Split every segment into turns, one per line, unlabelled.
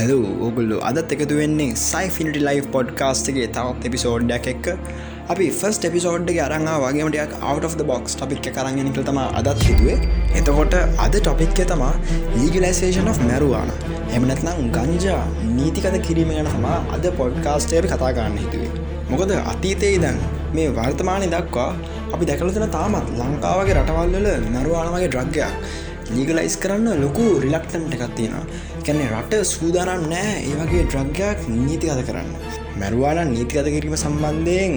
හැලු ඔගුල්ලු. අදත් එකතු වෙන්නේ සයිෆිනිටි ලයි් පොඩ්කාස්ටගේ තවත් එපිසෝඩ්ඩක් එක්ක අපි ෆස් එපිසෝඩ්ගේ අරංවා වගේමටයක් out of the box topic කරගෙනනික තම අදත් හිතුවේ. එතකොට අද ටොපික්ක තමා ලීගලයිසේෂන් of මැරුවාන එමනැත්නම් ගංජා නීතිකත කිරීම ගැන තමා අද පොඩ්කාස්ටේර කතා ගන්න හිතුවේ. මොකද අතීතයේ දැන් මේ වර්තමානය දක්වා අපි දැකලතන තාමත් ලංකාවගේ රටවල්වල මැරුවානමගේ ද්‍රග්ගයක් ලීගලයිස් කරන්න ලොකු රිලක්ටන්ට එකත්තියෙන කැනෙ රට සූදානම් නෑ ඒවගේ ද්‍රග්ගයක් නීතිගත කරන්න. මැරුවාන නීතිගත කිරීම සම්බන්ධයෙන්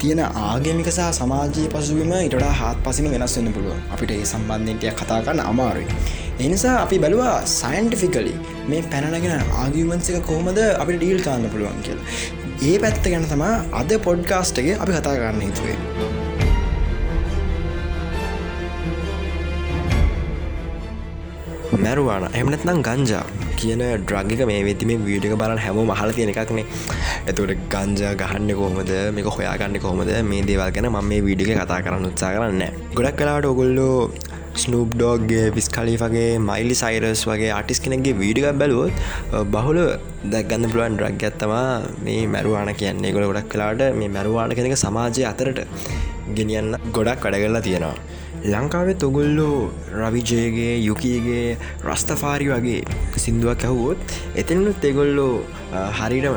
තියෙන ආගමික සහ සමාජය පසුවීම ඉටඩා හත් පසින වෙනස් වෙන්න පුළුව අපිට ඒ සම්බන්ධයටය කතාගන්න අමාරුයි. එනිසා අපි බැලවා සයින්ටිෆිකලි මේ පැනගෙන ආගියමන්සික කොහොමද අපිට ඩීල් කාන්න පුළුවන් කියල. ඒ පැත්ත ගැන තමා අද පොඩ්කාස්ටගේ අපි කතා කරන්න හිතුවේ. මැරුවාන. එමනත්නම් ගංජා කියන ඩ්‍රගික මේ වෙතිම වීඩික බලන් හැම මහල තියෙන එකක්නේ එතුට ගංජ ගහන්න කොහොමද? මේක හොයාගන්න කොහොමද? මේ දේවල් ගැන ම මේ වීඩික කතා කරන්න උත්සා කරන්න ගොඩක් කලාට ඔගොල්ලෝ ස්නූප් ඩෝග්ගේ විස්කලීගේ මයිලි සයිරස් වගේ ආටිස් කෙනෙක්ගේ වීඩික බැලුවොත් බහුල දැක්ගන්න පුළුවන් ඩ්‍රක් ඇත්තමා මේ මැරුවාන කියන්නේ. ගොඩ ගොඩක් කලාට මේ මැරුවාන කෙනෙක සමාජය අතරට ගෙනියන්න ගොඩක් වැඩගල්ලා තියෙනවා. ලංකාවේ තොගොල්ලෝ රවිජයගේ යුකීගේ රස්තෆාරි වගේ සිින්දුවක් ඇහුවොත් එතනුත් එගොල්ලෝ හරිටම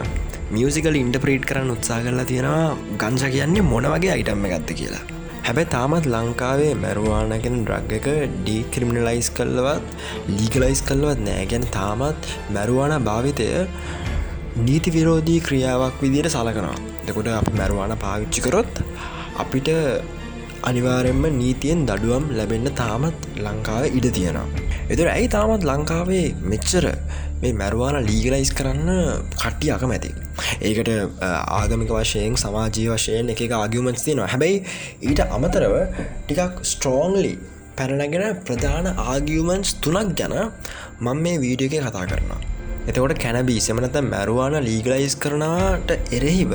මියසිකල් ඉන්ටප්‍රීට් කරන්න උත්සා කරලා තියෙනවා ගංජ කියන්නේ මොන වගේ අයිටම්ම ගත්ත කියලා. හැබැ තාමත් ලංකාවේ මැරුවානගෙන ඩ්‍රග් එක ඩීක්‍රිමිනලයිස් කල්ලවත් ලීගලයිස් කල්ලවත් නෑ. ගැන තාමත් මැරුවාන භාවිතය නීති විරෝධී ක්‍රියාවක් විදියට සලකනවා. දෙකොට අප මැරුවාන පාවිච්චිකරොත් අපිට අනිවාරෙන්ම නීතියෙන් දඩුවම් ලැබෙන්න තාමත් ලංකාව ඉඩ තියෙනවා. එතුර ඇයි තාමත් ලංකාවේ මෙච්චර මේ මැරවාන ලීගලයිස් කරන්න කට්ටිය අකමැති. ඒකට ආගමික වශයෙන් සමාජී වශයෙන් එක ආගියමන්ස් තියනවා හැබැයි ඊට අමතරව ටිකක් ස්ට්‍රෝන්ලි පැරණගෙන ප්‍රධාන ආගියමන්ස් තුනක් ගැන මං මේ වීඩියෝ එක කතා කරනවා. එතකොට කැනබී සෙමනත මැරුවාන ලීගලයිස් කරනවාට එරෙහිව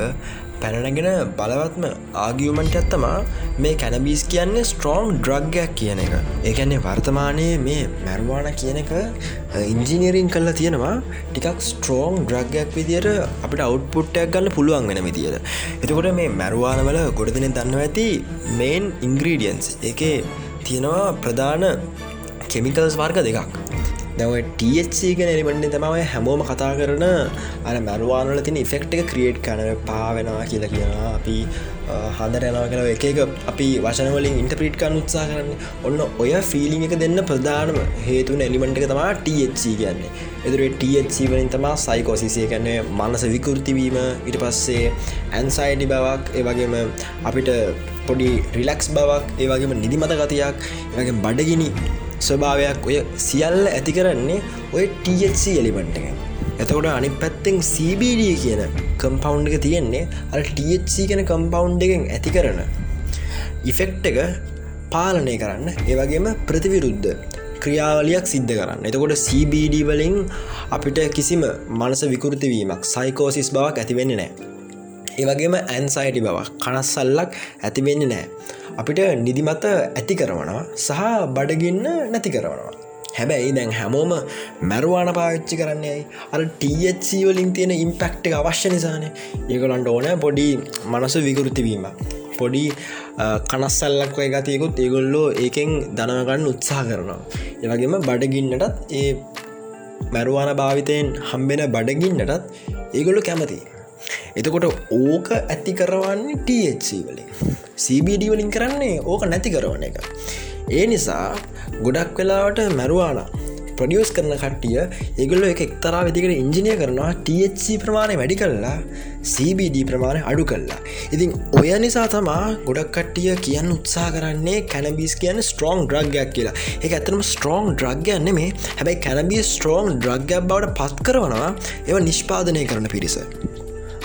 පැනනගෙන බලවත්ම ආගියමන්ට ඇත්තමා මේ කැනබිස් කියන්නේ ස්ට්‍රෝං ඩ්‍රග්ගයක් කියන එක. ඒකැන්නේ වර්තමානයේ මේ මැරවාන කියන එක ඉංජිනීරින් කල්ලා තියෙනවා. ටිකක් ස්ට්‍රෝං ඩ්‍රග්ගයක් විදියට අපිට අවට්පුට්ටයක් ගන්න පුළුවන් වෙන විදියට. එතකොට මේ මැරවානවල ගොඩදින දන්න ඇති මේන් ඉංග්‍රීඩියන්ස් එක තියෙනවා ප්‍රධාන කෙමිකල්ස් වර්ග දෙකක්. දැව ටC ගෙනනිබන්නේ තමයි හැමෝම කතා කරන අර මැරවානල තින ෆෙක්ට එක ක්‍රියට් කන පාවෙනවා කියලා කියලා අපි හදර යනවා කල එක එක අපි වශනවලින් ඉන්ටප්‍රීට් කන්න උත්සා කරන්න. ඔන්න ඔය ෆිලිං එක දෙන්න ප්‍රධානම හේතුන එලිමෙන්ට් එක තමා THC කියන්නේ. එදුර THC වලින් තමා සයිකෝසිසිය කන්නේ මනස විකෘතිවීම ඉට පස්සේ ඇන්සයිඩි බවක් ඒවගේම අපිට පොඩි රිලක්ස් බවක් ඒවගේම නිදිමත ගතියක් ඒවගේ බඩගිනි ස්වභාවයක් ඔය සියල්ල ඇති කරන්නේ ඔය THC එලිමෙන්ට් එක එතකොට අනි පැත්තෙන් CBD කියන කම්පවන්් එක තියෙන්නේ අ THC කෙන කම්පවන්් එකෙන් ඇති කරන ඉෆෙක්් එක පාලනය කරන්න ඒවගේම ප්‍රතිවිරුද්ධ ක්‍රියාවලියක් සිද්ධ කරන්න. එතකොට CBD වලින් අපිට කිසිම මනස විකෘතිවීමක් සයිකෝසිස් බවක් ඇතිවෙන්නේ නෑ ඒවගේම ඇන්සයිටි බවක් කනස්සල්ලක් ඇතිවෙන්නේ නෑ අපිට නිදිමත ඇති කරවනවා සහ බඩගන්න නැති කරවනවා. හැබැයි දැන් හැමෝම මැරුවාන පාවිච්චි කරන්නේ අර THC වලින් තියෙන ඉම්පෙක්් එක අවශ්‍ය නිසාන. ඒගොලන්ට ඕන පොඩි මනස විකෘතිවීම පොඩි කනස්සල්ලක් ඔය ගතයකුත් ඒගොල්ලෝ ඒකෙන් දනගන්න උත්සාහ කරනවා. එවගේම බඩගින්නටත් ඒ මැරුවාන භාවිතයෙන් හම්බෙන බඩගින්නටත් ඒගොල්ලු කැමති එතකොට ඕක ඇති කරවන්නේ THC වලින් CBD වලින් කරන්නේ ඕක නැති කරවන එක. ඒ නිසා ගොඩක් වෙලාවට මැරුවාන ප්‍රඩියස් කරන කට්ටිය ඒගොල්ල එක එක්තරා වෙදිකට ඉංජිනය කරනවා THC ප්‍රමාණය වැඩි කල්ලා CBD ප්‍රමාණය අඩු කල්ලා ඉතින් ඔය නිසා තමා ගොඩක් කට්ටිය කියන්න උත්සා කරන්නේ කැනබිස් කියන්න ස්ට්‍රෝං ඩ්‍රග්ගයක් කියලා. එක ඇතනම ස්ට්‍රෝං ඩ්‍රග්ගයන්න මේ හැබැයි කැනබී ස්ට්‍රෝං ඩ්‍රග්ගයක් බවට පත් කරවනවා ඒව නිෂ්පාදනය කරන පිරිස.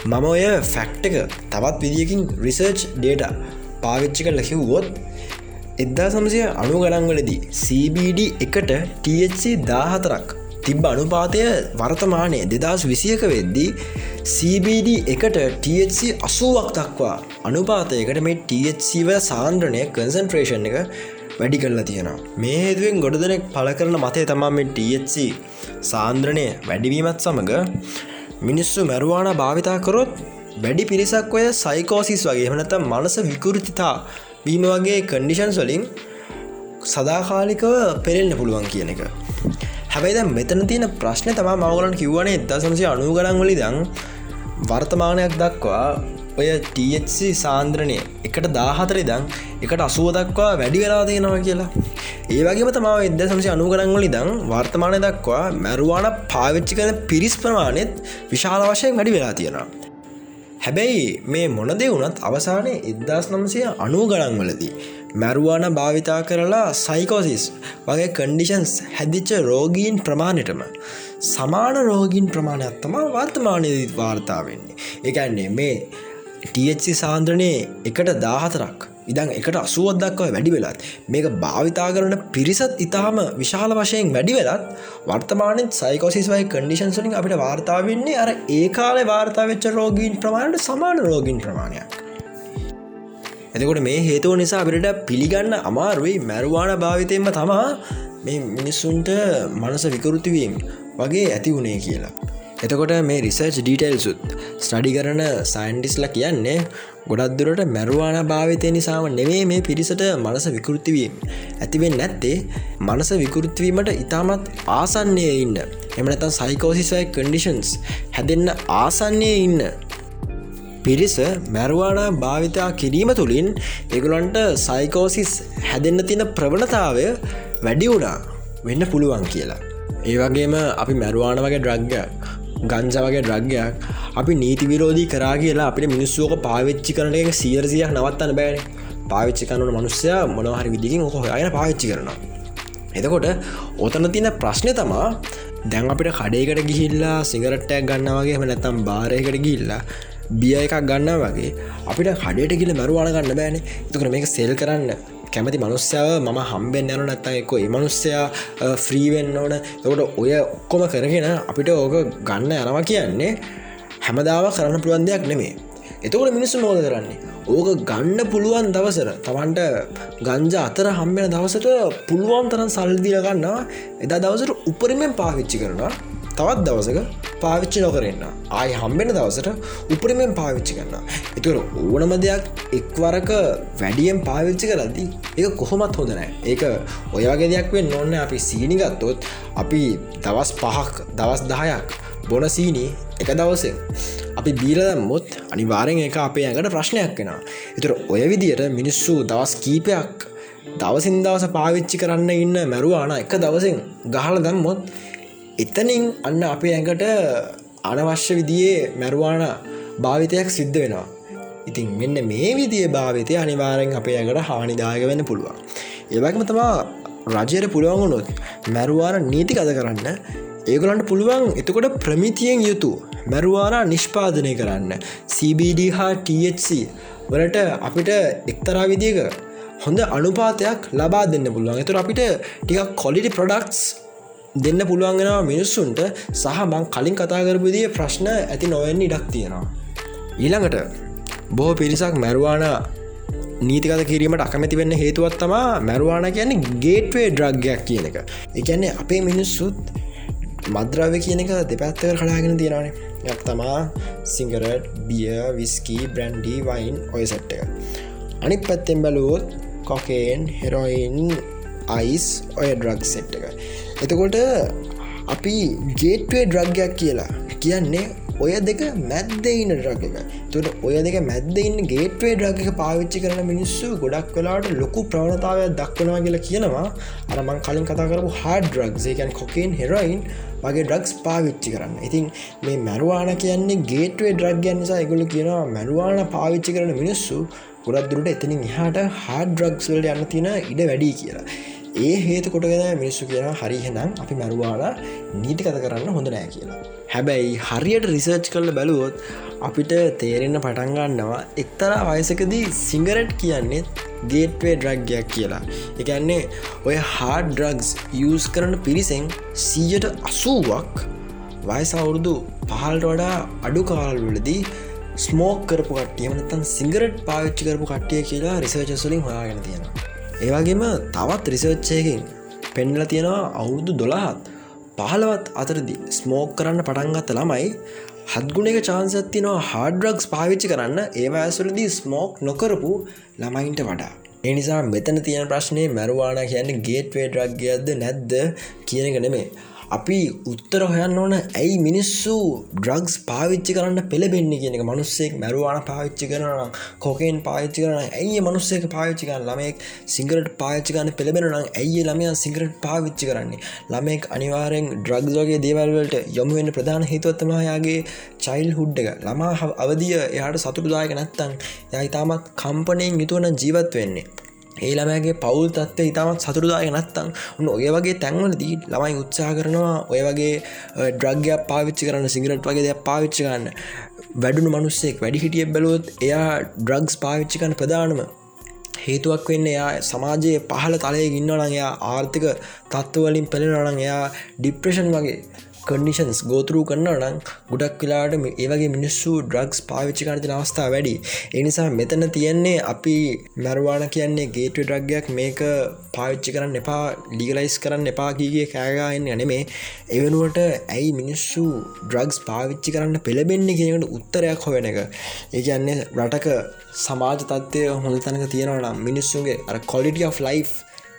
මම ඔය ෆැක්ට එක තවත් විදිියකින් රිසර්ච් ඩේට පාවිච්චි කල කිව්වොත් එදදා සමසය අනු ගණන්වලදී CBD එකට THC දාහතරක් තිබ්බ අනුපාතය වර්තමානය දෙදස් විසියක වෙද්දී CBD එකට THC අසුවක් දක්වා අනුපාතයකට මේ THCව සාන්ද්‍රණය කන්සන්ට්‍රේෂන් එක වැඩි කරලා තියෙනවා. මේ හේතුවෙන් ගොඩ දෙනෙක් පල කරන මතය තමා මේ THC සාන්ද්‍රණය වැඩිවීමත් සමඟ මිනිස්සු මැරුවාන භාවිතා කරොත් වැඩි පිරිසක් ඔය සයිකෝසිස් වගේ. හනත මනස විකෘතිතා වීම වගේ කන්ඩිෂන්ස් වලින් සදාකාලිකව පෙරෙල්න්න පුළුවන් කියන එක. හැබැයිද මෙතන තියෙන ප්‍රශ්න තමා මවගලන් කිව්වනේ එදා සමසය අනු ගරන් වලි දං වර්තමානයක් දක්වා ඔය THC සාන්ද්‍රණය එකට දාහතර දං එකට අසුව දක්වා වැඩි වෙලා තියෙනවා කියලා. ඒවගේ තමාව එද සමසි අනුගරංවලි දං වර්තමානය දක්වා මැරුවාන පාවිච්චි කන පිරිස් ප්‍රමාණයත් විශාල වශයෙන් වැඩි වෙලා තියෙනවා. හැබැයි මේ මොනදේ වුනත් අවසානය එදදාස් නම්සය අනූ ගණන්වලදී. මැරුවාන භාවිතා කරලා සයිකෝසිස් වගේ කන්ඩිෂන්ස් හැදිච්ච රෝගීන් ප්‍රමාණයටම සමාන රෝගීන් ප්‍රමාණයක්ත්තමා වර්තමානයදී වාර්තාාවවෙන්නේ. එකන්නේ මේ THC සාන්ද්‍රණය එකට දාහතරක් ඉදං එකට අසුවත් දක්ව වැඩි වෙලත්. මේක භාවිතා කරන පිරිසත් ඉතාම විශාල වශයෙන් වැඩි වෙලත් වර්තමානෙත් සයිකෝසිස් වයි කඩිෂන්සලින් අපිට වාර්තාාවන්නේ අර ඒ කාල වාර්තා වෙච්ච රෝගීන් ප්‍රමාණයට සමාන රෝගීන් ප්‍රමාණයක්. එතකොට මේ හේතුව නිසා අපිට පිළිගන්න අමාරුවයි මැරවාන භාවිතයෙන්ම තමා මේ මිනිස්සුන්ට මනස විකෘතිවීම් වගේ ඇති වුණේ කියලා. එතකොට මේ රිසර්ච් ඩීටයිල්සුත් ස්ටඩි කරන සයින්ටිස්ල කියන්නේ ගොඩක්දුරට මැරුවාන භාවිතය නිසාම නෙවේ මේ පිරිසට මනස විකෘතිවීම ඇතිවෙන් නැත්තේ මනස විකෘතිවීමට ඉතාමත් ආසන්නේ ඉන්න. එමනතන් සයිකෝසිසයි කන්ඩිෂන්ස් හැදෙන්න ආසන්නේ ඉන්න. පිරිස මැරුවාන භාවිතා කිරීම තුළින් එගුලන්ට සයිකෝසිස් හැදෙන්න තින ප්‍රවණතාවය වැඩි වුණා. වෙන්න පුළුවන් කියලා. ඒ වගේම අපි මැරුවාන වගේ ද්‍රග්ගයක් ගංජ වගේ ද්‍රග්ගයක් අපි නීති විරෝධී කරා කියලා අපිට මිනිස්සුවක පාවිච්චි කරන එක සියරසියක් නවත්තන්න බෑන. පාවිච්චි කනුන මනුස්සය මොනහරි විදිකින් හො අයන පාවිච්චි කරනවා. එතකොට ඔතන තින ප්‍රශ්නය තමා දැන් අපිට කඩේකට ගිහිල්ලා සිගරට්ටයක් ගන්න වගේ නැතම් බාරයකට ගිල්ලා බිය එකක් ගන්න වගේ අපිට කඩට ගිල මරුවාන ගන්න බෑන. තුකර මේක සෙල් කරන්න කැමති මනුස්්‍යාව මම හම්බෙන් යනු නැත්තයෙකෝ ඒ මනුස්්‍යයා ෆ්‍රීවෙන්න ඕන. තකොට ඔය ඔක්කොම කරගෙන අපිට ඕක ගන්න යනවා කියන්නේ හැමදාව කරන්න පුළුවන් දෙයක් නෙමේ එතකොට මිනිස්සු මෝද කරන්නේ? ඕක ගන්න පුළුවන් දවසර තමන්ට ගංජ අතර හම්බෙන දවසට පුළුවන් තරන් සල්දිල ගන්නවා. එදා දවසට උපරිමෙන් පාවිච්චි කරනවා. තවත් දවසක පාවිච්චි නොකරන්න ආය හම්බෙන දවසට උපරිමෙන් පාවිච්චි කරන්න එතුර ඕනම දෙයක් එක්වරක වැඩියෙන් පාවිච්චි කරද්දි ඒ කොහොමත් හොඳනෑ ඒක ඔයගේ දෙයක් වෙන් නොන්න අපි සීනිගත්තොත් අපි දවස් පහක් දවස් දහයක් බොන සීනී එක දවසෙන් අපි බීලදම්මුත් අනිවාරෙන් එක අපේ ඇඟට ප්‍රශ්නයක් වෙන එතුර ඔය විදියට මිනිස්සු දවස් කීපයක් දවසින් දවස පාවිච්චි කරන්න ඉන්න මැරුවාන එක දවසෙන් ගහල දැම්මොත් එතනින් අන්න අපේ ඇඟට අනවශ්‍ය විදියේ මැරුවාන භාවිතයක් සිද්ධ වෙනවා. ඉතින් මෙන්න මේ විදිය භාවිතය අනිවාරෙන් අපේ ඇඟට හානිදායක වෙන්න පුළුවන්. ඒවක්ම තමා රජයට පුළුවන්ගුණොත් මැරුවාන නීති කද කරන්න ඒගොලන්ට පුළුවන් එතකොට ප්‍රමිතියෙන් යුතු මැරුවානා නිෂ්පාදනය කරන්න CBD හා THC වලට අපිට එක්තරා විදික හොඳ අනුපාතයක් ලබා දෙන්න පුළුවන් එතුර අපිට ටිකක් කොලිටි ප්‍රඩක්ස් දෙන්න පුළුවන්ගෙනවා මිනිස්සුන්ට. සහ මං කලින් කතාකරපුදිය ප්‍රශ්න ඇති නොවෙන්න ඉඩක් තියෙනවා. ඊළඟට බොහෝ පිරිසක් මැරුවාන නීතිකත කිරීමට අකමැති වෙන්න හේතුවත් තමා මැරුවාන කියන්නේ ගේට්වේ ඩ්‍රග්ගයක් කියන එක. එකන්නේ අපේ මිනිස්සුත් මද්‍රාව කියන එක දෙපැත්තක කලාගෙන තියෙනවානේ. යක් තමා සිංගරට් බිය විස්කී බ්‍රන්ඩි වයින් ඔය සට්ට එක. අනික් පැත්තෙන් බැලුවොත් කොකේන් හෙරොයින් අයිස් ඔය ඩ්‍රග් සෙට් එක. එතකොට අපි ගේට්වේ ඩ්‍රග්ගයක් කියලා කියන්නේ ඔය දෙක මැද්ද ඉන්න ඩ්‍රග එක තුට ඔය දෙක මැද්ද ඉන්න ගේට්වේ ඩ්‍රග එක පාවිච්චි කරන මිනිස්සු ගොඩක් වෙලාට ලොකු ප්‍රවණතාවයක් දක්වනවා කියලා කියනවා. අරමං කලින් කතා කරපු හාඩ ඩ්‍රක්්ේකන් කොකෙන් හෙරයින් වගේ ඩ්‍රක්ස් පාවිච්චි කරන්න. ඉතින් මේ මැරවාන කියන්නේ ගේට්වේ ඩ්‍රග්යන් නිසා එකගුලු කියනවා මැරවාන පාවිච්චි කරන මිනිස්සු ගොඩක් දුරට එතනින් එහාට හාඩ ඩ්‍රක්ස්වල්ට යන්න තියෙන ඉඩ වැඩි කියලා. ඒ හේතු කොටගෙන මිනිස්සු කියන හරිහෙනම් අපි මැරුවාලා නීති කත කරන්න හොඳ නෑ කියලා. හැබැයි හරියට රිසර්ච් කරල බැලුවොත් අපිට තේරෙන්න පටන්ගන්නවා එක්තරා වයසකදී සිංගරට් කියන්නේ ගේට්වේ ඩ්‍රග්ගයක් කියලා. එකන්නේ ඔය හාඩ ඩ්‍රග්ස් යස් කරන පිරිසෙන් සීයට අසූුවක් වයසවුරුදු පහල්ට වඩා අඩු කාල්වලදී ස්මෝක් කරපු කටිය මනතන් සිංගරට් පාවිච්චි කරපු කට්ටිය කියලා රිසර්චස්ලින් හොයාගෙන තියෙනවා ඒවගේම තවත් රිසර්ච්චයකින් පෙන්ල තියෙනවා අවුරුදු දොළහත් පහලවත් අතරදි ස්මෝක් කරන්න පටන්ගත්ත ළමයි හත්ගුණක චාන්සත් තිනවා හාඩරක්ස් පාවිච්චි කරන්න ඒවඇසුලදී ස්මෝක් නොකරපු ළමයින්ට වඩා. එනිසා මෙතන තියෙන ප්‍රශ්නය මැරවාන කියන්න ගේට්වේ ඩ්‍රක්ගයක්ද නැද්ද කියනක නෙමේ අපි උත්තර හොයන්න ඕන ඇයි මිනිස්සු ඩ්‍රග්ස් පාවිච්චි කරන්න පෙළබෙන්නේ කියනක මනුස්සෙක් මැරුවාන පාවිච්චි කරන කොකෙන් පාච්චි කරන ඇයි මනුස්සේක පාවිච්චි කරන්න? ළමෙක් සිංගරට පාච්චි ගන්න පෙළබෙන නම් ඇයි ළමය සිංගරට පාවිච්චි කරන්නේ? ළමෙක් අනිවාරෙන් ඩ්‍රග්ස් වගේ දේවල්වලට යොමුවෙන්න ප්‍රධාන හිතුවත්තමයාගේ චයිල් හුඩ් එක. ළමා අවදිය එයාට සතුටුදායක නැත්තං යයි තාමත් කම්පනයෙන් යුතුවන ජීවත් වෙන්නේ. ඒළමෑගේ පවුල් තත්ව ඉතාමත් සතුරදාය නත්තං උන්න ඔය වගේ තැන්වලදී ළමයි උත්සා කරනවා ඔය වගේ ඩ්‍රග්ගයක් පාවිච්චි කරන්න සිගරට් වගේ දෙයක් පාවිච්චි ගන්න වැඩුණු මනුස්සෙක් වැඩි හිටිය බැලුවොත් එයා ඩ්‍රග්ස් පාවිච්චිකන ප්‍රධානම හේතුවක් වෙන්න එයා සමාජයේ පහල තලය ඉන්නවන එයා ආර්ථික තත්ත්වවලින් පෙළෙනවනන් එයා ඩිප්‍රේෂන් වගේ කඩිෂන්ස් ගෝතුරු කරන්න නම් ගොඩක් වෙලාට ඒවගේ මිනිස්සු ඩ්‍රග්ස් පාවිච්චි කරති අවස්ථා වැඩි. එනිසා මෙතන තියෙන්නේ අපි මැරවාන කියන්නේ ගේට ඩ්‍රග්ගයක් මේක පාවිච්චි කරන්න එපා ලිගලයිස් කරන්න එපා කීගේ කෑගායෙන් යනෙමේ එවනුවට ඇයි මිනිස්සු ඩ්‍රග්ස් පාවිච්චි කරන්න පෙළබෙන්නේ කියකට උත්තරයක් හොවෙන එක. ඒකන්නේ රටක සමාජ තත්වය හොඳ තැනක තියෙනවනම් මිනිස්සුන්ගේ අර කොලිටිය of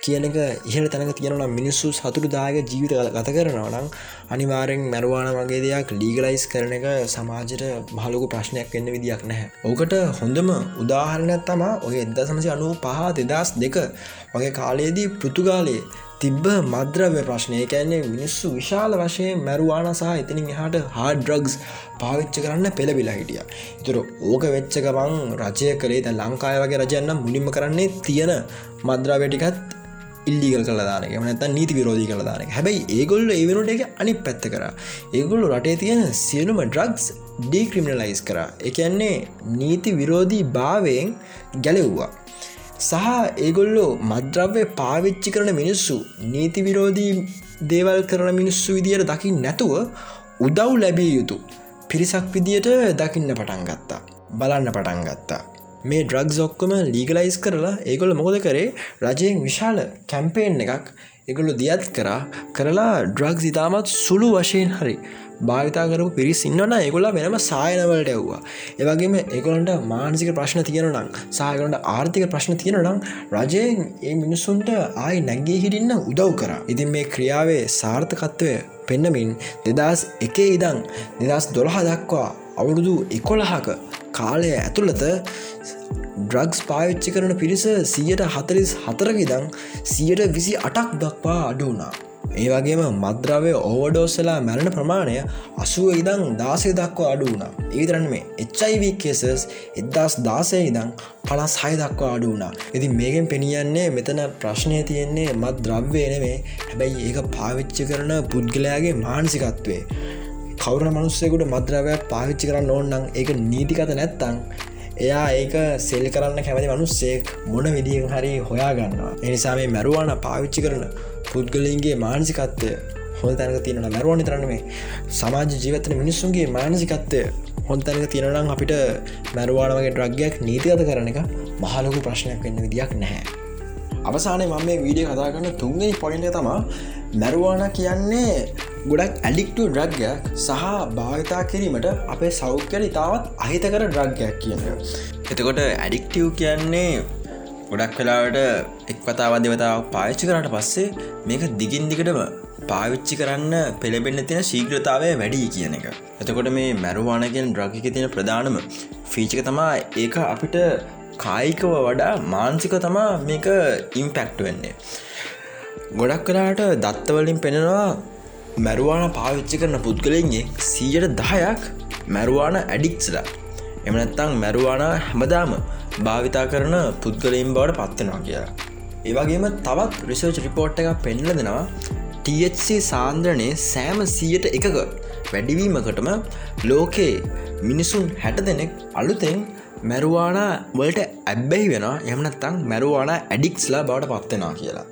ලයිෆ් කියනක ඉහල තැනක තියෙනවා මිනිස්සු සතුරු දායක ජීවිත ගත කරනවා නම් අනිවාරෙන් මැරවාන වගේ දෙයක් ලීගලයිස් කරන එක සමාජයට මහලොකු ප්‍රශ්නයක් වෙන්න විදියක් නැහැ. ඕකට හොඳම උදාහරණයක් තමා ඔය එද්ද සමසි අනුව පහ දෙදස් දෙක වගේ කාලයේදී පෘතුගාලයේ තිබ්බ මද්‍රව්‍ය ප්‍රශ්නය කැන්නේ මිනිස්සු විශාල වශයෙන් මැරුවාන සහ එතිනින් එහට හාඩ ඩ්‍රග්ස් පාවිච්ච කරන්න පෙළබිලා හිටිය. තුර ඕක වෙච්චකවන් රජය කළේ ද ලංකාය වගේ රජයන්න මුලින්ම කරන්නේ තියෙන මද්‍රාවටිකත් ඉල්ලිගල් කලදානක මනත නීති විරෝධී කලදානක හැබැයි ඒගොල්ල ඒවනට එක අනි පැත්ත කර. ඒගොල්ලු රටේ තියෙන සියලුම ඩ්‍රග්ස් ඩීක්‍රිමිනලයිස් කර. එකන්නේ නීති විරෝධී භාවයෙන් ගැලෙව්වා. සහ ඒගොල්ලෝ මද්‍රව්‍ය පාවිච්චි කරන මිනිස්සු නීති විරෝධී දේවල් කරන මිනිස්සු විදියට දකිින් නැතුව උදව් ලැබිය යුතු පිරිසක් විදියට දකින්න පටන් ගත්තා. බලන්න පටන් ගත්තා. මේ ඩ්‍රග් ඔක්කොම ලීගලයිස් කරලා ඒගොල මොකද කරේ? රජයෙන් විශාල කැම්පේෙන් එකක් එගොලු දියත් කරා. කරලා ඩ්‍රග් ඉතාමත් සුළු වශයෙන් හරි භාවිතා කරපු පිරිස් ඉන්නන ඒගොලා වෙනම සායනවලට ඇව්වා. ඒවගේම ඒගොලන්ට මානසික ප්‍රශ්න තියෙනනම් සායගලට ආර්ථික ප්‍රශ්න තියෙනනම් රජයෙන් ඒ මිනිස්සුන්ට ආයි නැගගේ හිටින්න උදව් කර. ඉතින් මේ ක්‍රියාවේ සාර්ථකත්වය පෙන්නමින් දෙදස් එකේ ඉදං දෙදස් දොළහ දක්වා අවුරුදු එකොළහක කාලය ඇතුළත ඩ්‍රග්ස් පාවිච්චි කරන පිරිස සියට හතලිස් හතරකිදං සියට විසි අටක් දක්වා අඩුවනා. ඒ වගේම මද්‍රවය ඕවඩෝස්සලා මැරණ ප්‍රමාණය අසුව ඉදං දාසේ දක්වා අඩු වුණා. ඒතරන්න මේ එච්චයිව කේසස් එදදාස් දාසය ඉදං පලස් හය දක්වා අඩු වුණා. ඉති මේකෙන් පෙනියන්නේ මෙතන ප්‍රශ්නය තියෙන්නේ මත් ද්‍රව්වේ නෙවේ හැබැයි ඒක පාවිච්චි කරන පුද්ගලයාගේ මානසිකත්වේ කවර මනුස්සයකුට මද්‍රවයක් පාවිච්චි කරන්න ඕන්නම් ඒක නීතිකත නැත්තං එයා ඒක සෙල් කරන්න කැමති මනුස්සෙක් මොන විදිියෙන් හරි හොයා ගන්නවා එනිසා මේ මැරුවාන පාවිච්චි කරන පුද්ගලින්ගේ මානසිකත්වය හොඳ තැනක තියෙන මැරුවනි තරන්නේ සමාජ ජීවතන මිනිස්සුන්ගේ මානසිකත්වය හොන් තැනක තියෙනනම් අපිට මැරුවානවගේ ඩ්‍රග්ගයක් නීතිගත කරන එක මහලොකු ප්‍රශ්නයක් වෙන්න විදියක් නැහැ. අවසානය මම මේ වීඩිය කතාගන්න තුන්ගේ පොයින්ට තමා මැරුවාන කියන්නේ ගොඩක් ඇඩික්ටු ඩ්‍රග්ගයක් සහ භාවිතා කිරීමට අපේ සෞඛ්‍යයට ඉතාවත් අහිතකර ඩ්‍රග්ගයක් කියන එතකොට ඇඩික්ටව් කියන්නේ ගොඩක් වෙලාවට එක් වතාව දෙවතාව පාච්චි කරට පස්සේ මේක දිගින් දිගටම පාවිච්චි කරන්න පෙළබෙන්න තියෙන ශීග්‍රතාවය වැඩි කියන එක. එතකොට මේ මැරුවානගෙන් ද්‍රගික තියෙන ප්‍රධානම ෆීචික තමා ඒක අපිට කායිකව වඩා මාන්සික තමා මේක ඉම්පැක්ට් වෙන්නේ. ගොඩක් කලාට දත්තවලින් පෙනෙනවා මැරුවාන පාවිච්චි කරන පුද්ගලෙන්ගේ සීයට දහයක් මැරුවාන ඇඩික්ස්ලා එමනැත්තං මැරුවාන හැමදාම භාවිතා කරන පුද්ගලයින් බවට පත්වෙනවා කියලා. ඒවගේම තවත් රිසර්ච් රිපෝට් එක පෙන්ල දෙනවා THC සාන්ද්‍රණය සෑම සීයට එකක වැඩිවීමකටම ලෝකයේ මිනිසුන් හැට දෙනෙක් අලුතෙන් මැරුවාන වලට ඇබ්බැහි වෙන එමනත්තං මැරුවාන ඇඩික්ස්ලා බවට පත්වෙනවා කියලා.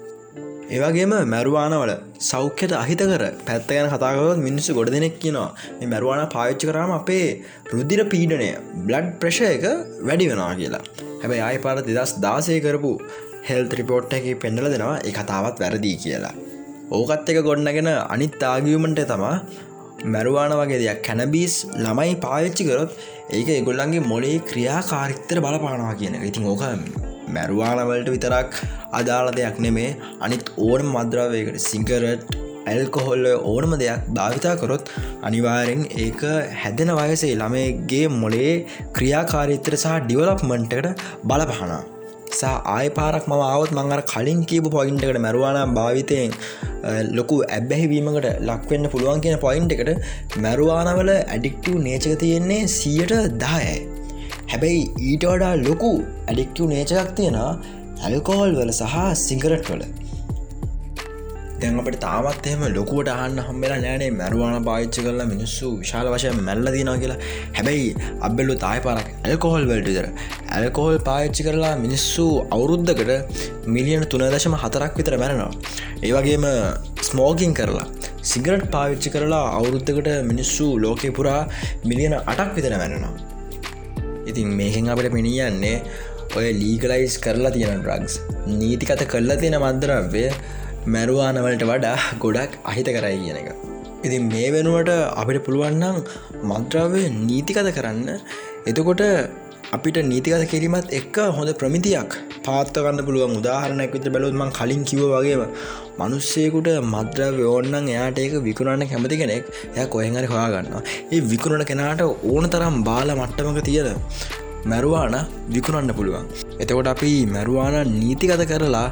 ඒවගේම මැරුවානවල සෞඛ්‍යයට අහිතකර පැත්ත ගැන කතාකවත් මිනිස්සු ගොඩ දෙනෙක් කියනවා. මේ මැරුවාන පාවිච්චි කරාම අපේ රුදිර පීඩනය බ්ලඩ් ප්‍රශය එක වැඩි වෙනවා කියලා. හැබැයි ආය පාර දෙදස් දාසය කරපු හෙල්ත රිපෝට් එක පෙන්ඩල දෙනවා ඒ කතාවත් වැරදිී කියලා. ඕකත් එක ගොඩනගෙන අනිත් ආගියමට තමා මැරුවාන වගේ දෙයක් කැනබිස් ළමයි පාවිච්චි කරොත් ඒක එගොල්ලන්ගේ මොලේ ක්‍රියා කාරිත්තර බලපානවා කියන ඉතින් ඕක මැරුවානවලට විතරක් අදාළ දෙයක් නෙමේ. අනිත් ඕන මද්‍රාවයකට සිංකරට් ඇල්කොහොල්ල ඕනම දෙයක් භාවිතා කරොත් අනිවාරෙන් ඒක හැදෙන වයසේ ළමයගේ මොලේ ක්‍රියාකාරීත්‍ර සහ ඩිවලප්මන්ටකට බලපහනා සා ආය පාරක් ම ආවත් මංගර කලින් කියපු පොයින්ටකට මැරුවානම් භාවිතයෙන් ලොකු ඇබැහිවීමකට ලක්වෙන්න පුළුවන් කියන පොයින්ට එකට මැරුවානවල ඇඩික්ටව නේචක තියෙන්නේ සියට දායයි හැබැයි ඊට වඩා ලොකු ඇඩික්ටව නේචකක් තියෙන ඇල්කෝල් වල සහ සිංගරට් වල. දැන් අපට තාමත් එම ලොකුවට අහන්න හම්බෙලා නෑනේ මැරුවාන පාච්ච කරලා මිනිස්සු විශාල වශය මැල්ල දිනා කියලා. හැබැයි අබෙල්ලු තායි පරක් ඇල්කොහොල් වල්ටදර ඇල්කොහොල් පාච්චි කරලා මිනිස්සු අවුරුද්ධකට මිලියන තුනදශම හතරක් විතර මැරෙනවා. ඒවගේම ස්මෝගින් කරලා සිගරට් පාවිච්චි කරලා අවුරුද්ධකට මිනිස්සු ලෝකෙ පුරා මිලියන අටක් විතර මැරෙනවා. ඉතින් මේහෙන් අපට පිණියන්නේ ඔය ලීගලයිස් කරලා තියෙන ඩ්‍රග්ස් නීතිකත කරලා තියෙන මන්දරවය මැරුවානවලට වඩා ගොඩක් අහිත කරයි කියන එක. ඉතින් මේ වෙනුවට අපිට පුළුවන්නම් මන්ත්‍රාවය නීතිකත කරන්න. එතකොට අපිට නීතිකත කිරීමත් එක්ක හොඳ ප්‍රමිතියක් පාත්තකන්න පුළුවන්. උදාහරණයක් විත බැලුත්මන් කලින් කිව වගේම මනුස්සයකුට මද්‍රව්‍ය ඕන්නන් එයාට ඒක විකුණන්න කැමති කෙනෙක් එය කොහෙහරි හොයාගන්නවා. ඒ විකුණන කෙනාට ඕන තරම් බාල මට්ටමක තියෙන මැරුවාන විකුණන්න පුළුවන්. එතකොට අපි මැරුවාන නීතිකත කරලා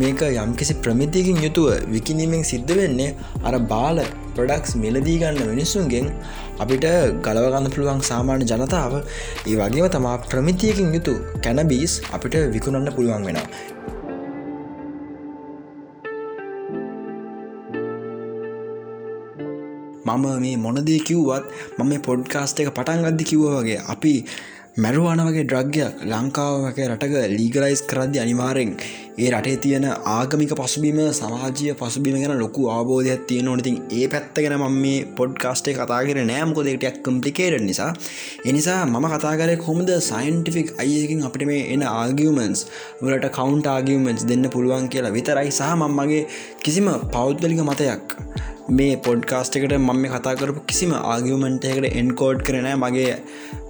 මේක යම්කිසි ප්‍රමිතියකින් යුතුව විකිනීමෙන් සිද්ධ වෙන්නේ අර බාල ප්‍රඩක්ස් මිලදීගන්න මිනිස්සුන්ගෙන් අපිට ගලවගන්න පුළුවන් සාමාන්‍ය ජනතාව. ඒ වගේම තමා ප්‍රමිතියකින් යුතු කැනබීස් අපිට විකුණන්න පුළුවන් වෙන. මම මේ මොනදේ කිව්වත් මම මේ පොඩ්කාස්ට එක පටන් අද්දි කිව්ව වගේ අපි මැරුවාන වගේ ඩ්‍රග්ගයක් ලංකාව වගේ රටක ලීගලයිස් කරද්දි අනිවාරෙන් ඒ රටේ තියෙන ආගමික පසුබීම සමාජය පසුබීම ගැන ලොකු අවබෝධයක් තියෙන ඕනතින් ඒ පැත්ත ගැන ම මේ පොඩ්කාස්ටේ කතාගෙන නෑම්කොදටයක් කම්පලිකේට නිසා. එනිසා මම කතාකරය කොමද සයින්ටිෆික් අයකින් අපිට මේ එන ආගියමන්ස් වලට කවන්් ආගියමන්ස් දෙන්න පුළුවන් කියලා විතරයි. සහ මම්මගේ කිසිම පෞද්ගලික මතයක් මේ පොඩ්කාස්ට එකට මම මේ කතා කරපු කිසිම ආගියමන්ටයකට එන්කෝඩ් කරන මගේ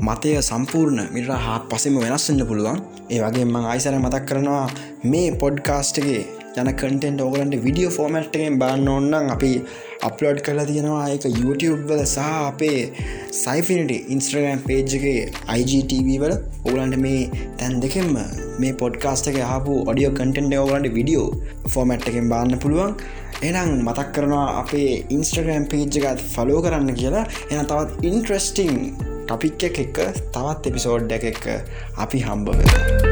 මතය සම්පූර්ණ මිට හත් පසෙම වෙනස්සන්න පුළුවන්. ඒ වගේ මං අයිසර මතක් කරනවා මේ පොඩ්කාස්ටගේ යන කටෙන්ට ඕගලන්ට විඩියෝ ෆෝමට්ගෙන් බාන්න ඔන්නන් අපි අප්ලෝඩ් කරලා තියෙනවා. එක YouTube වල සහ අපේ සයිෆිනිට ඉන්ස්ට්‍රගම් පේජ්ගේ IGTV වල. ඕලන්ට මේ තැන් දෙකෙම මේ පොඩ්කාස්ට එක හපු ඔඩියෝ කටෙන්ට ඕගලන්ට විඩියෝ ෆෝමට් එකෙන් බාන්න පුළුවන්. එනම් මතක් කරනවා අපේ ඉන්ස්ට්‍රගම් පේජ්ජගත් ෆලෝ කරන්න කියලා. එන තවත් ඉන්ට්‍රස්ටිං ටොපික් එක එක තවත් එපිසෝඩ් එක එක අපි හම්බ වෙලා